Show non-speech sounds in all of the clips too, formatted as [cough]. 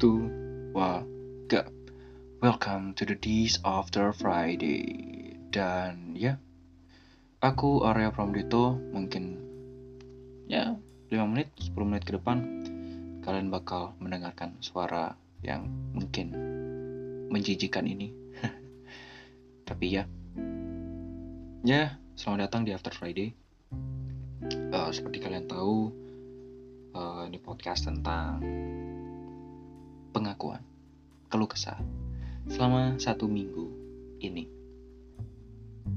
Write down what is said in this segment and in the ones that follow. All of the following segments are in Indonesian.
satu wah gak. Welcome to the days after Friday. Dan ya. Aku Arya Pramdito mungkin ya 5 menit 10 menit ke depan kalian bakal mendengarkan suara yang mungkin menjijikan ini. [laughs] Tapi ya. Ya selamat datang di After Friday. Uh, seperti kalian tahu uh, ini podcast tentang pengakuan, keluh kesah selama satu minggu ini.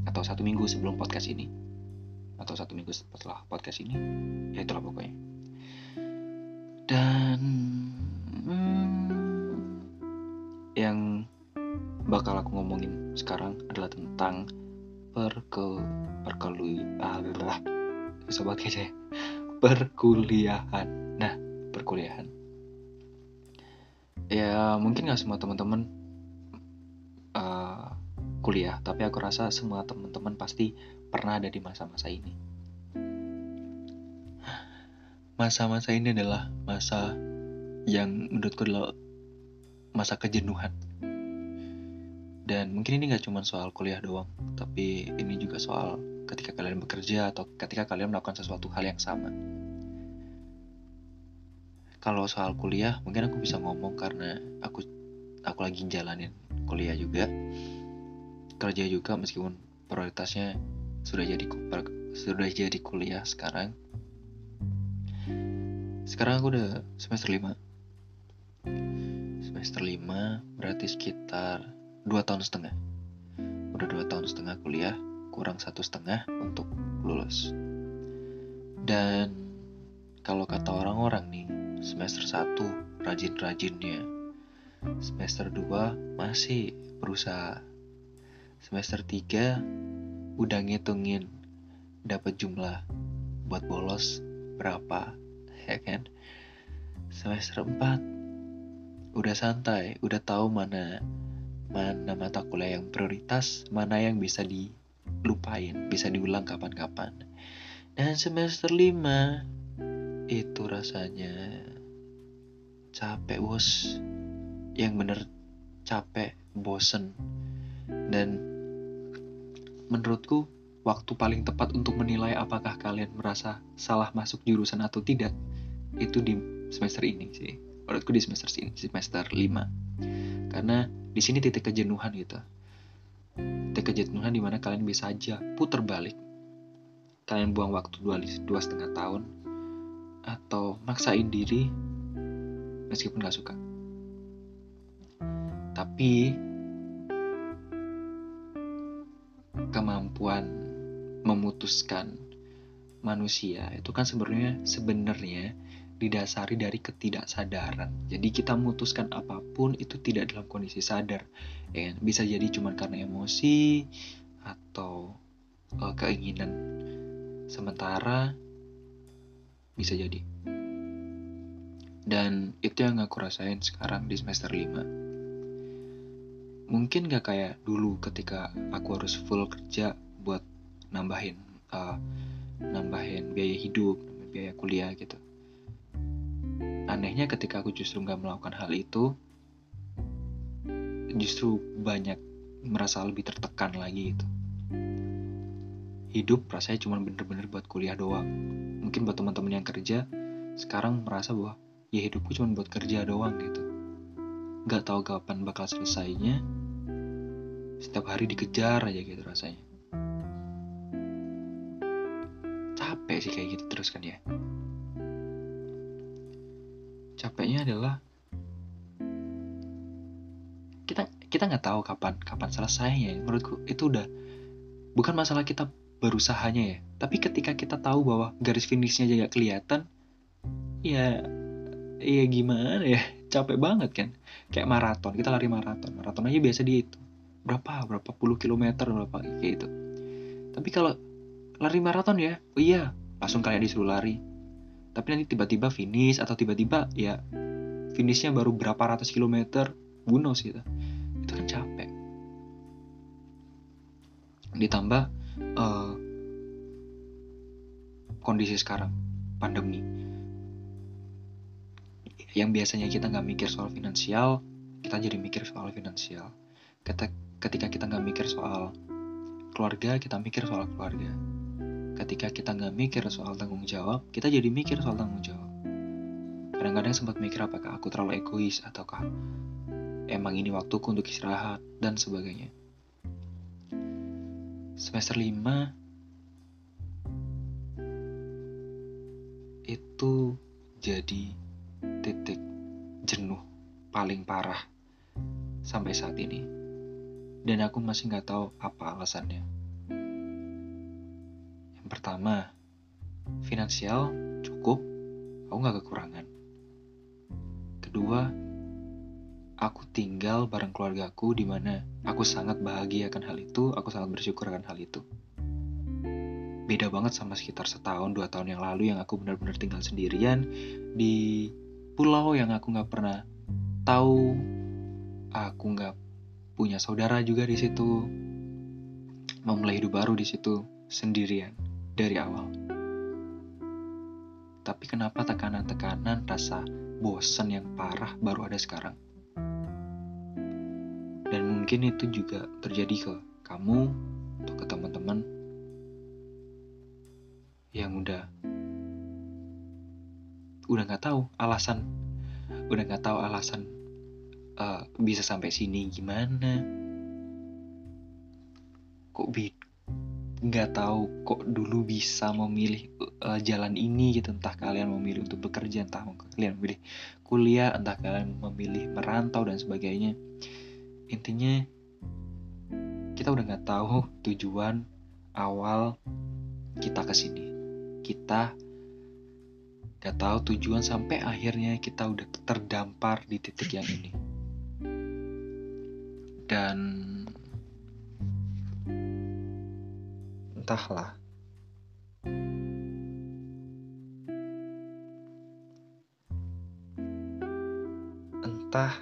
Atau satu minggu sebelum podcast ini. Atau satu minggu setelah podcast ini. Ya itulah pokoknya. Dan hmm, yang bakal aku ngomongin sekarang adalah tentang perke perkelui adalah sobat kece perkuliahan. Nah perkuliahan ya mungkin gak semua teman-teman uh, kuliah tapi aku rasa semua teman-teman pasti pernah ada di masa-masa ini. Masa-masa ini adalah masa yang menurutku adalah masa kejenuhan. Dan mungkin ini gak cuma soal kuliah doang tapi ini juga soal ketika kalian bekerja atau ketika kalian melakukan sesuatu hal yang sama kalau soal kuliah mungkin aku bisa ngomong karena aku aku lagi jalanin kuliah juga. Kerja juga meskipun prioritasnya sudah jadi sudah jadi kuliah sekarang. Sekarang aku udah semester 5 semester 5 berarti sekitar 2 tahun setengah. Udah 2 tahun setengah kuliah kurang satu setengah untuk lulus. Dan kalau kata orang-orang semester 1 rajin-rajinnya. Semester 2 masih berusaha. Semester 3 udah ngitungin dapat jumlah buat bolos berapa ya kan? Semester 4 udah santai udah tahu mana mana mata kuliah yang prioritas mana yang bisa dilupain bisa diulang kapan-kapan. Dan semester 5 itu rasanya capek bos. Yang bener capek bosen. Dan menurutku waktu paling tepat untuk menilai apakah kalian merasa salah masuk jurusan atau tidak itu di semester ini sih. Menurutku di semester ini semester 5 karena di sini titik kejenuhan gitu. Titik kejenuhan di mana kalian bisa aja puter balik. Kalian buang waktu dua, dua setengah tahun atau maksain diri meskipun gak suka. Tapi kemampuan memutuskan manusia itu kan sebenarnya sebenarnya didasari dari ketidaksadaran. Jadi kita memutuskan apa pun itu tidak dalam kondisi sadar. Ya, kan? bisa jadi cuma karena emosi atau uh, keinginan sementara bisa jadi. Dan itu yang aku rasain sekarang di semester 5. Mungkin gak kayak dulu ketika aku harus full kerja buat nambahin uh, nambahin biaya hidup, biaya kuliah gitu. Anehnya ketika aku justru gak melakukan hal itu, justru banyak merasa lebih tertekan lagi gitu. Hidup rasanya cuma bener-bener buat kuliah doang. Mungkin buat teman-teman yang kerja, sekarang merasa bahwa ya hidupku cuma buat kerja doang gitu. Nggak tahu kapan bakal selesainya. Setiap hari dikejar aja gitu rasanya. Capek sih kayak gitu terus kan ya. Capeknya adalah kita kita nggak tahu kapan kapan selesainya. Menurutku itu udah bukan masalah kita berusahanya ya tapi ketika kita tahu bahwa garis finishnya aja gak kelihatan ya iya gimana ya? Capek banget kan? Kayak maraton kita lari maraton. Maraton aja biasa itu. Berapa berapa puluh kilometer berapa kayak itu tapi kalau lari maraton ya oh iya langsung kalian disuruh lari. Tapi nanti tiba-tiba finish atau tiba-tiba ya finishnya baru berapa ratus kilometer bunuh sih itu itu kan capek. Ditambah uh, kondisi sekarang pandemi. Yang biasanya kita nggak mikir soal finansial kita jadi mikir soal finansial. Ketika kita nggak mikir soal keluarga kita mikir soal keluarga. Ketika kita nggak mikir soal tanggung jawab kita jadi mikir soal tanggung jawab. Kadang-kadang sempat mikir apakah aku terlalu egois ataukah emang ini waktuku untuk istirahat dan sebagainya. Semester 5 itu jadi titik jenuh paling parah sampai saat ini. Dan aku masih nggak tahu apa alasannya. Yang pertama, finansial cukup, aku nggak kekurangan. Kedua, aku tinggal bareng keluargaku di mana aku sangat bahagia akan hal itu, aku sangat bersyukur akan hal itu beda banget sama sekitar setahun dua tahun yang lalu yang aku benar-benar tinggal sendirian di pulau yang aku nggak pernah tahu. Aku nggak punya saudara juga di situ. Memulai hidup baru di situ sendirian dari awal. Tapi kenapa tekanan-tekanan rasa bosan yang parah baru ada sekarang? Dan mungkin itu juga terjadi ke kamu atau ke teman-teman yang udah udah nggak tahu alasan udah nggak tahu alasan uh, bisa sampai sini gimana. Kok bi nggak tahu kok dulu bisa memilih uh, jalan ini gitu. Entah kalian memilih untuk bekerja entah kalian memilih kuliah entah kalian memilih merantau dan sebagainya. Intinya kita udah nggak tahu tujuan awal kita ke sini kita gak tahu tujuan sampai akhirnya kita udah terdampar di titik yang ini. Dan entahlah. Entah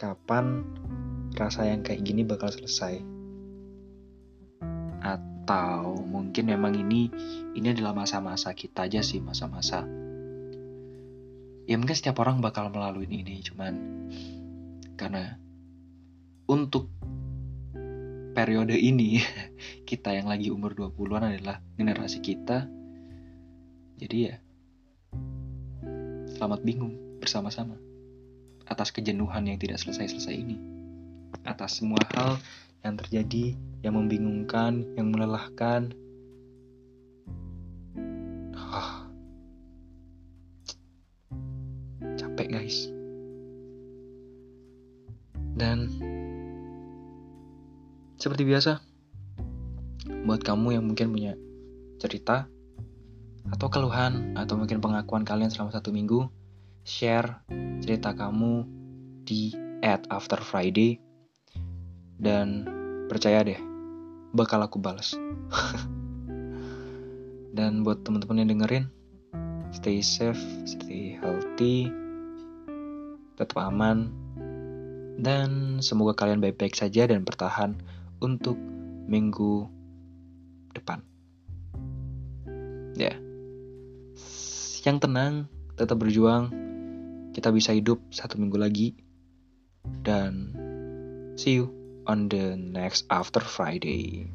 kapan rasa yang kayak gini bakal selesai. Atau mungkin memang ini ini adalah masa-masa kita aja sih masa-masa. Ya mungkin setiap orang bakal melalui ini cuman karena untuk periode ini [laughs] kita yang lagi umur 20-an adalah generasi kita. Jadi ya selamat bingung bersama-sama atas kejenuhan yang tidak selesai-selesai ini. Atas semua hal yang terjadi, yang membingungkan, yang melelahkan. Ah. Capek guys. Dan seperti biasa, buat kamu yang mungkin punya cerita atau keluhan atau mungkin pengakuan kalian selama satu minggu, share cerita kamu di at after Friday dan percaya deh bakal aku balas [laughs] dan buat teman-teman yang dengerin stay safe stay healthy tetap aman dan semoga kalian baik-baik saja dan bertahan untuk minggu depan ya yeah. yang tenang tetap berjuang kita bisa hidup satu minggu lagi dan see you on the next After Friday.